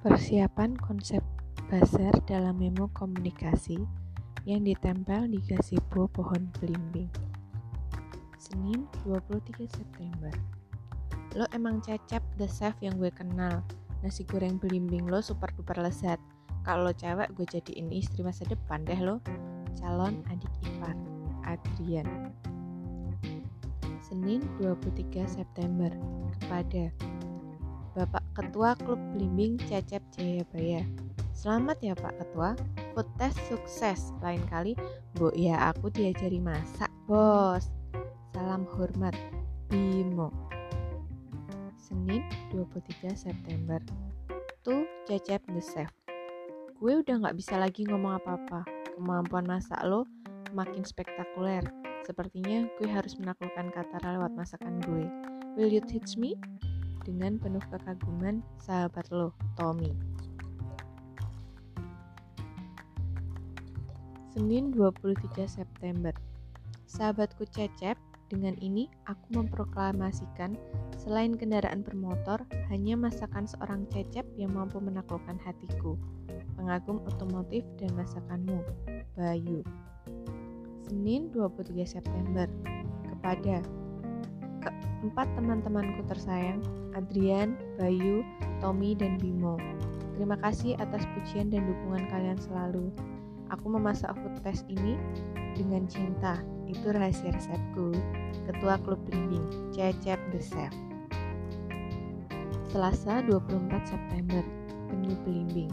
Persiapan konsep buzzer dalam memo komunikasi yang ditempel di gazebo pohon belimbing. Senin 23 September. Lo emang cecep the chef yang gue kenal. Nasi goreng belimbing lo super duper lezat. Kalau cewek gue jadiin istri masa depan deh lo. Calon adik ipar, Adrian. Senin 23 September. Kepada Bapak Ketua Klub Belimbing Cecep Jayabaya. Selamat ya Pak Ketua, food test sukses. Lain kali, Bu ya aku diajari masak, bos. Salam hormat, Bimo. Senin 23 September. Tuh Cecep the chef. Gue udah gak bisa lagi ngomong apa-apa. Kemampuan masak lo makin spektakuler. Sepertinya gue harus menaklukkan kata lewat masakan gue. Will you teach me? Dengan penuh kekaguman sahabat lo, Tommy. Senin 23 September Sahabatku Cecep, dengan ini aku memproklamasikan selain kendaraan bermotor, hanya masakan seorang Cecep yang mampu menaklukkan hatiku. Pengagum otomotif dan masakanmu, Bayu. Senin 23 September Kepada keempat teman-temanku tersayang, Adrian, Bayu, Tommy, dan Bimo. Terima kasih atas pujian dan dukungan kalian selalu. Aku memasak food test ini dengan cinta. Itu rahasia resepku. Ketua Klub Belimbing, Cecep The Chef. Selasa 24 September, penyu belimbing.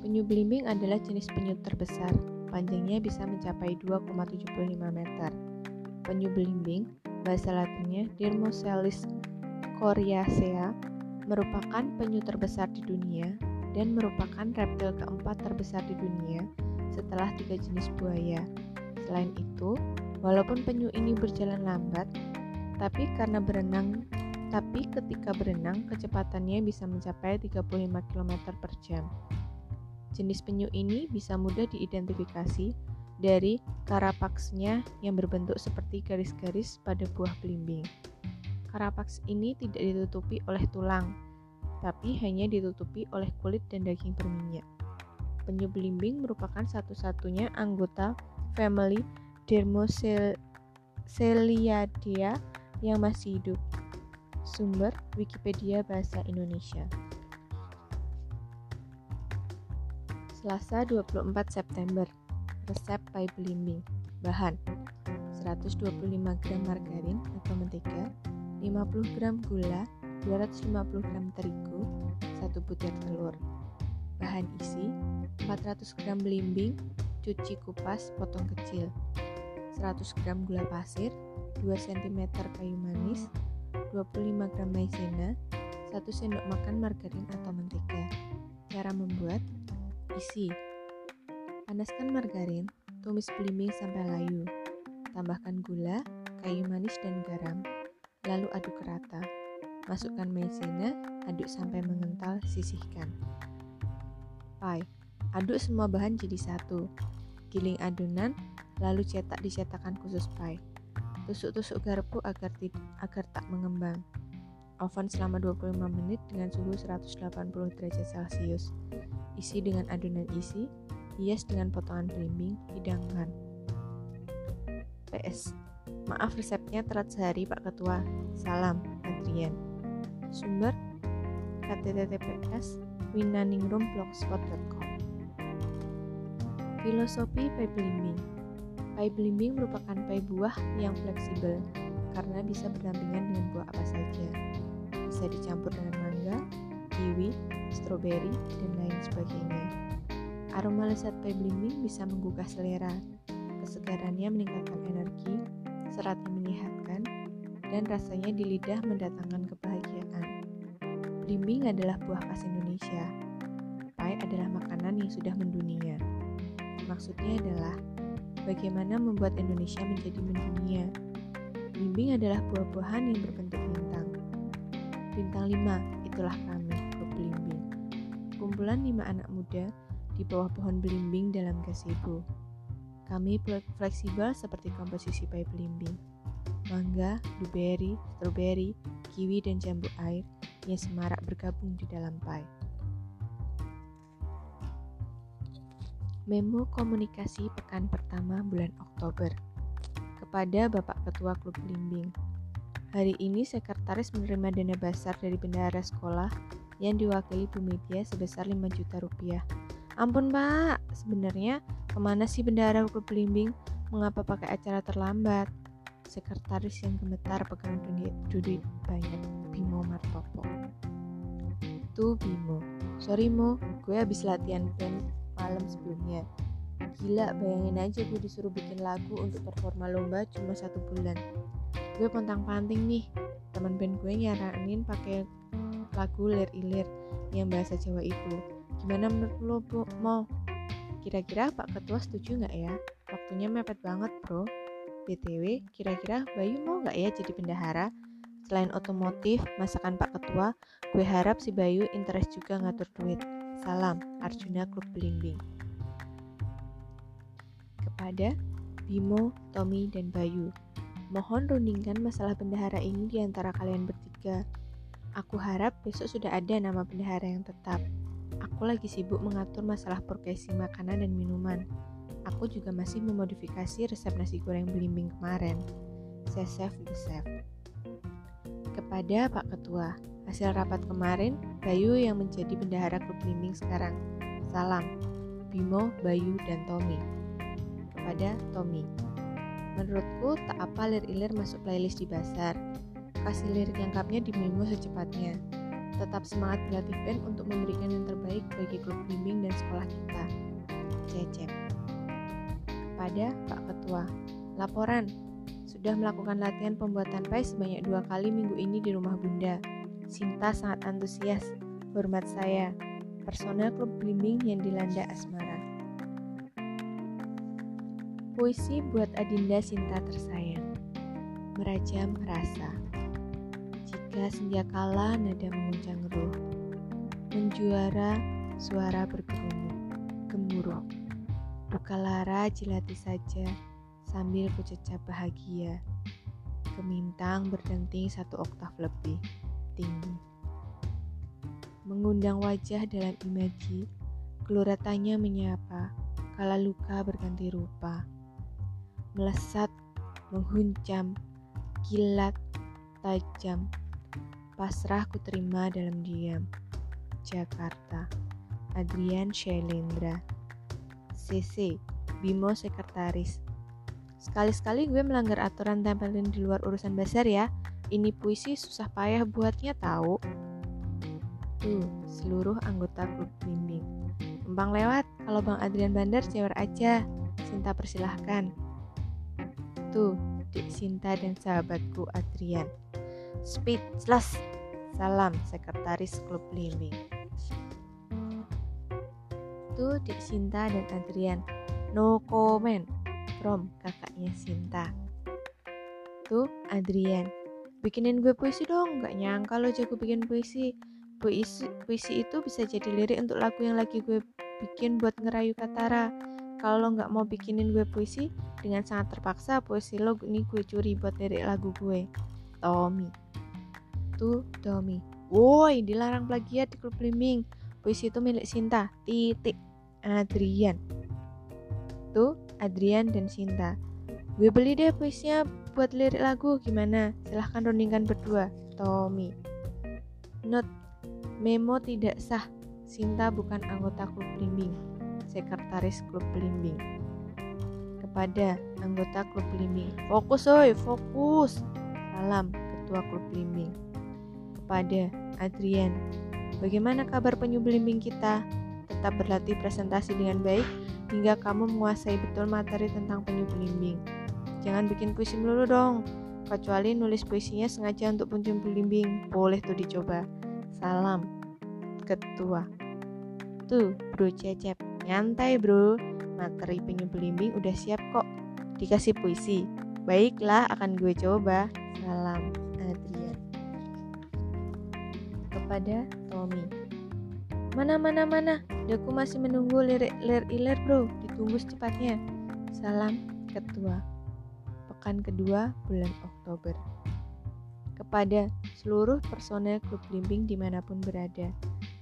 Penyu belimbing adalah jenis penyu terbesar. Panjangnya bisa mencapai 2,75 meter. Penyu belimbing bahasa latinnya Dirmocelis coriacea, merupakan penyu terbesar di dunia dan merupakan reptil keempat terbesar di dunia setelah tiga jenis buaya. Selain itu, walaupun penyu ini berjalan lambat, tapi karena berenang tapi ketika berenang kecepatannya bisa mencapai 35 km per jam. Jenis penyu ini bisa mudah diidentifikasi dari karapaksnya yang berbentuk seperti garis-garis pada buah belimbing. Karapaks ini tidak ditutupi oleh tulang, tapi hanya ditutupi oleh kulit dan daging berminyak. Penyu belimbing merupakan satu-satunya anggota family Dermoceliadea yang masih hidup. Sumber Wikipedia Bahasa Indonesia. Selasa 24 September Resep pie belimbing. Bahan 125 gram margarin atau mentega, 50 gram gula, 250 gram terigu, 1 butir telur. Bahan isi 400 gram belimbing, cuci kupas, potong kecil. 100 gram gula pasir, 2 cm kayu manis, 25 gram maizena, 1 sendok makan margarin atau mentega. Cara membuat: isi Panaskan margarin, tumis belimbing sampai layu. Tambahkan gula, kayu manis, dan garam. Lalu aduk rata. Masukkan maizena, aduk sampai mengental, sisihkan. Pie. Aduk semua bahan jadi satu. Giling adonan, lalu cetak di cetakan khusus pie. Tusuk-tusuk garpu agar, agar tak mengembang. Oven selama 25 menit dengan suhu 180 derajat Celcius. Isi dengan adonan isi, hias dengan potongan belimbing, hidangkan. PS. Maaf resepnya telat sehari Pak Ketua. Salam, Adrian. Sumber https winaningrum.blogspot.com Filosofi pie belimbing Pie belimbing merupakan pie buah yang fleksibel karena bisa berdampingan dengan buah apa saja. Bisa dicampur dengan mangga, kiwi, stroberi, dan lain sebagainya. Aroma lezat pie belimbing bisa menggugah selera. Kesegarannya meningkatkan energi, seratnya menyehatkan, dan rasanya di lidah mendatangkan kebahagiaan. Belimbing adalah buah khas Indonesia. Pie adalah makanan yang sudah mendunia. Maksudnya adalah bagaimana membuat Indonesia menjadi mendunia. Belimbing adalah buah-buahan yang berbentuk bintang. Bintang 5, itulah kami, klub belimbing. Kumpulan lima anak muda di bawah pohon belimbing dalam gazebo. Kami fleksibel seperti komposisi pai belimbing. Mangga, blueberry, strawberry, kiwi, dan jambu air yang semarak bergabung di dalam pai. Memo Komunikasi Pekan Pertama bulan Oktober kepada Bapak Ketua Klub belimbing. Hari ini sekretaris menerima dana besar dari bendahara sekolah yang diwakili Bu Media sebesar 5 juta rupiah Ampun pak, sebenarnya ke mana sih bendahara Klub Blimbing? Mengapa pakai acara terlambat? Sekretaris yang gemetar pegang duit, duit banyak, Bimo Martopo. Tuh Bimo, sorry Mo, gue habis latihan band malam sebelumnya. Gila, bayangin aja gue disuruh bikin lagu untuk performa lomba cuma satu bulan gue pontang-panting nih teman band gue nyaranin pakai lagu lir ilir yang bahasa Jawa itu gimana menurut lo bu mau? Kira-kira Pak Ketua setuju nggak ya? Waktunya mepet banget bro. Btw kira-kira Bayu mau nggak ya jadi bendahara? Selain otomotif masakan Pak Ketua gue harap si Bayu interest juga ngatur duit. Salam Arjuna Klub Belimbing. Kepada Bimo, Tommy, dan Bayu Mohon rundingkan masalah bendahara ini di antara kalian bertiga. Aku harap besok sudah ada nama bendahara yang tetap. Aku lagi sibuk mengatur masalah progresi makanan dan minuman. Aku juga masih memodifikasi resep nasi goreng belimbing kemarin. Sesef the chef. Kepada Pak Ketua, hasil rapat kemarin, Bayu yang menjadi bendahara klub belimbing sekarang. Salam, Bimo, Bayu, dan Tommy. Kepada Tommy. Menurutku, tak apa lir-ilir masuk playlist di Basar. Kasih lirik lengkapnya di Memo secepatnya. Tetap semangat berlatih band untuk memberikan yang terbaik bagi klub bimbing dan sekolah kita. Cecep. Kepada Pak Ketua, laporan. Sudah melakukan latihan pembuatan pie sebanyak dua kali minggu ini di rumah Bunda. Sinta sangat antusias. Hormat saya, personel klub blimbing yang dilanda asmara. Puisi buat Adinda Sinta tersayang Merajam rasa Jika senja kala nada menguncang ruh. Menjuara suara bergemuruh Gemuruh. Buka lara jilati saja Sambil kucecap bahagia. Kemintang berdenting satu oktav lebih Tinggi. Mengundang wajah dalam imaji Gelora menyapa Kala luka berganti rupa. Melesat, menghuncam, kilat, tajam. Pasrah ku terima dalam diam. Jakarta. Adrian Shailendra. CC, Bimo Sekretaris. Sekali-sekali gue melanggar aturan tempelin di luar urusan besar ya. Ini puisi susah payah buatnya tahu. Tuh, seluruh anggota klub bimbing. Bang lewat, kalau Bang Adrian Bandar cewek aja. Sinta persilahkan. Tuh, Dik Sinta dan sahabatku Adrian. Speechless. Salam Sekretaris Klub Limbing. Tuh Dik Sinta dan Adrian. No comment from kakaknya Sinta. Tuh Adrian. Bikinin gue puisi dong, gak nyangka lo jago bikin puisi. Puisi, puisi itu bisa jadi lirik untuk lagu yang lagi gue bikin buat ngerayu Katara. Kalau lo nggak mau bikinin gue puisi, dengan sangat terpaksa puisi lo ini gue curi buat lirik lagu gue. Tommy. Tuh, Tommy. Woi, dilarang plagiat di klub Blimbing. Puisi itu milik Sinta. Titik. Adrian. Tuh, Adrian dan Sinta. Gue beli deh puisinya buat lirik lagu. Gimana? Silahkan rundingkan berdua. Tommy. Note. Memo tidak sah. Sinta bukan anggota klub Blimbing sekretaris klub belimbing. Kepada anggota klub belimbing, fokus oi, fokus. Salam ketua klub belimbing. Kepada Adrian, bagaimana kabar penyu belimbing kita? Tetap berlatih presentasi dengan baik hingga kamu menguasai betul materi tentang penyu belimbing. Jangan bikin puisi melulu dong, kecuali nulis puisinya sengaja untuk penyu belimbing. Boleh tuh dicoba. Salam, ketua. Tuh, bro cecep. Nyantai bro, materi penyu belimbing udah siap kok. Dikasih puisi. Baiklah, akan gue coba. Salam, Adrian. Kepada Tommy. Mana mana mana, aku masih menunggu lirik lir ilir bro, ditunggu secepatnya. Salam, Ketua. Pekan kedua bulan Oktober. Kepada seluruh personel klub belimbing di mana pun berada.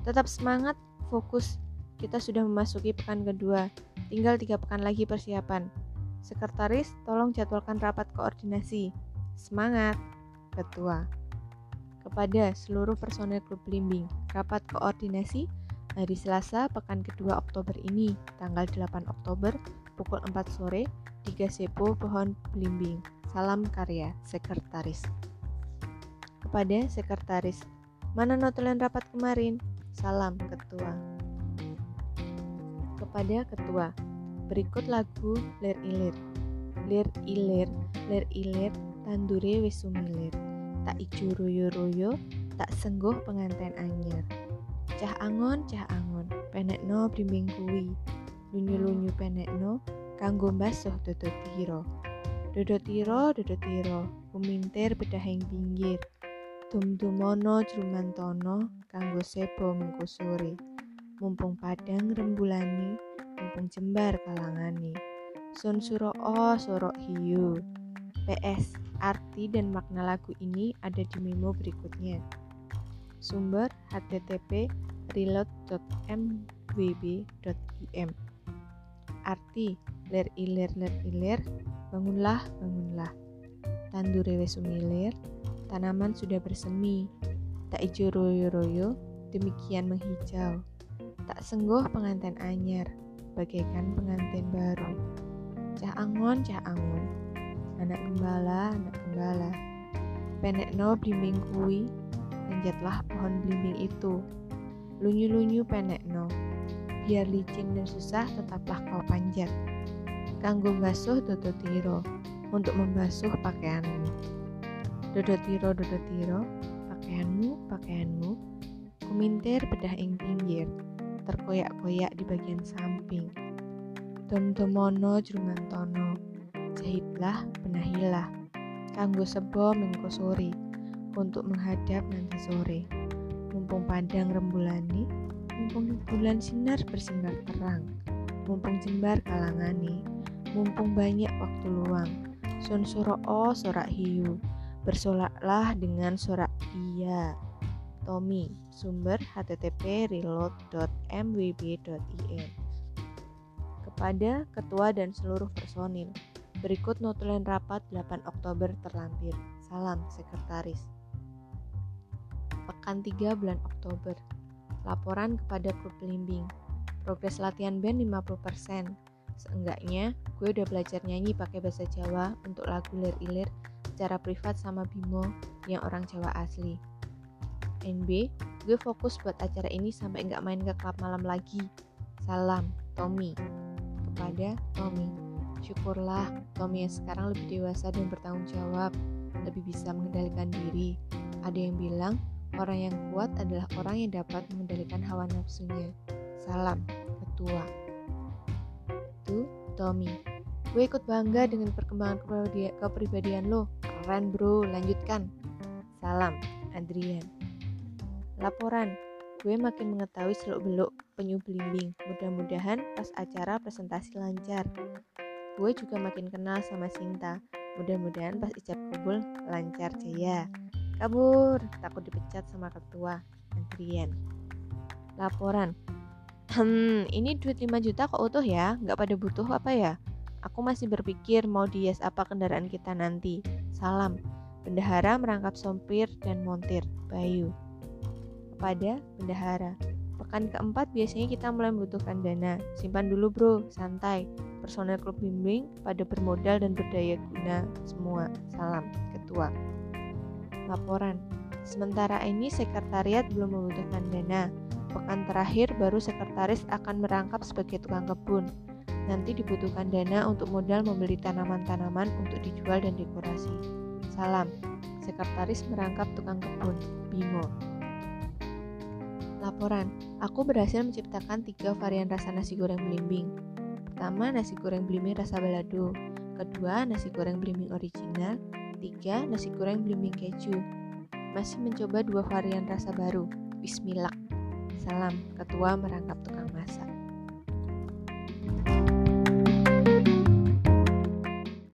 Tetap semangat, fokus, kita sudah memasuki pekan kedua. Tinggal tiga pekan lagi persiapan. Sekretaris, tolong jadwalkan rapat koordinasi. Semangat, Ketua. Kepada seluruh personel klub Blimbing, rapat koordinasi hari Selasa pekan kedua Oktober ini, tanggal 8 Oktober, pukul 4 sore, 3 Sepo Pohon Blimbing. Salam karya, Sekretaris. Kepada Sekretaris, mana notulen rapat kemarin? Salam, Ketua kepada ketua. Berikut lagu Lir Ilir. Lir Ilir, Lir Ilir, tandure wis sumilir. Tak ijo royo-royo, tak sengguh penganten anyar. Cah angon, cah angon, penekno blimbing kuwi. Lunyu-lunyu penekno, kanggo mbasuh dodo tiro. Dodo tiro, dodo tiro, kumintir bedahing pinggir. Dum-dumono jrumantono, kanggo sebo mengko sore mumpung padang rembulani, mumpung jembar kalangani. Sun suro o sorok hiu. PS, arti dan makna lagu ini ada di memo berikutnya. Sumber http reload.mwb.im Arti ler ilir ler ilir bangunlah bangunlah tandure wis sumilir tanaman sudah bersemi tak ijo royo royo demikian menghijau Tak sengguh pengantin anyar, bagaikan pengantin baru. Cah angon, cah angon, anak gembala, anak gembala. Penekno blimbing kui, panjatlah pohon blimbing itu. Lunyu-lunyu penekno, biar licin dan susah tetaplah kau panjat. Kanggo basuh dodo tiro, untuk membasuh pakaianmu. Dodo tiro, dodo tiro, pakaianmu, pakaianmu, kumintir bedah ing pinggir terkoyak-koyak di bagian samping. Dom-domono jrumantono, jahitlah benahilah, kanggo sebo mengko sore, untuk menghadap nanti sore. Mumpung padang rembulani, mumpung bulan sinar bersinar terang, mumpung jembar kalangani, mumpung banyak waktu luang, sun soro o sorak hiu, bersolaklah dengan sorak dia. Tommy, sumber http reload.mwb.in Kepada Ketua dan seluruh personil, berikut notulen rapat 8 Oktober terlampir. Salam, Sekretaris. Pekan 3 bulan Oktober. Laporan kepada klub pelimbing. Progres latihan band 50%. Seenggaknya, gue udah belajar nyanyi pakai bahasa Jawa untuk lagu Lir Ilir secara privat sama Bimo yang orang Jawa asli. NB, gue fokus buat acara ini sampai nggak main ke klub malam lagi. Salam, Tommy. Kepada Tommy. Syukurlah, Tommy yang sekarang lebih dewasa dan bertanggung jawab, lebih bisa mengendalikan diri. Ada yang bilang, orang yang kuat adalah orang yang dapat mengendalikan hawa nafsunya. Salam, Ketua. Tuh, Tommy. Gue ikut bangga dengan perkembangan kepribadian lo. Keren bro, lanjutkan. Salam, Adrian. Laporan, gue makin mengetahui seluk-beluk penyu belimbing. Mudah-mudahan pas acara presentasi lancar. Gue juga makin kenal sama Sinta. Mudah-mudahan pas ijab kubul lancar jaya. Kabur, takut dipecat sama ketua. Adrian. Laporan. Hmm, ini duit 5 juta kok utuh ya? Nggak pada butuh apa ya? Aku masih berpikir mau dias apa kendaraan kita nanti. Salam. Bendahara merangkap sompir dan montir. Bayu pada bendahara. Pekan keempat biasanya kita mulai membutuhkan dana. Simpan dulu bro, santai. Personel klub bimbing pada bermodal dan berdaya guna semua. Salam, Ketua. Laporan. Sementara ini sekretariat belum membutuhkan dana. Pekan terakhir baru sekretaris akan merangkap sebagai tukang kebun. Nanti dibutuhkan dana untuk modal membeli tanaman-tanaman untuk dijual dan dekorasi. Salam, sekretaris merangkap tukang kebun. Bimo. Laporan, aku berhasil menciptakan tiga varian rasa nasi goreng belimbing. Pertama, nasi goreng belimbing rasa balado. Kedua, nasi goreng belimbing original. Tiga, nasi goreng belimbing keju. Masih mencoba dua varian rasa baru. Bismillah. Salam, ketua merangkap tukang masak.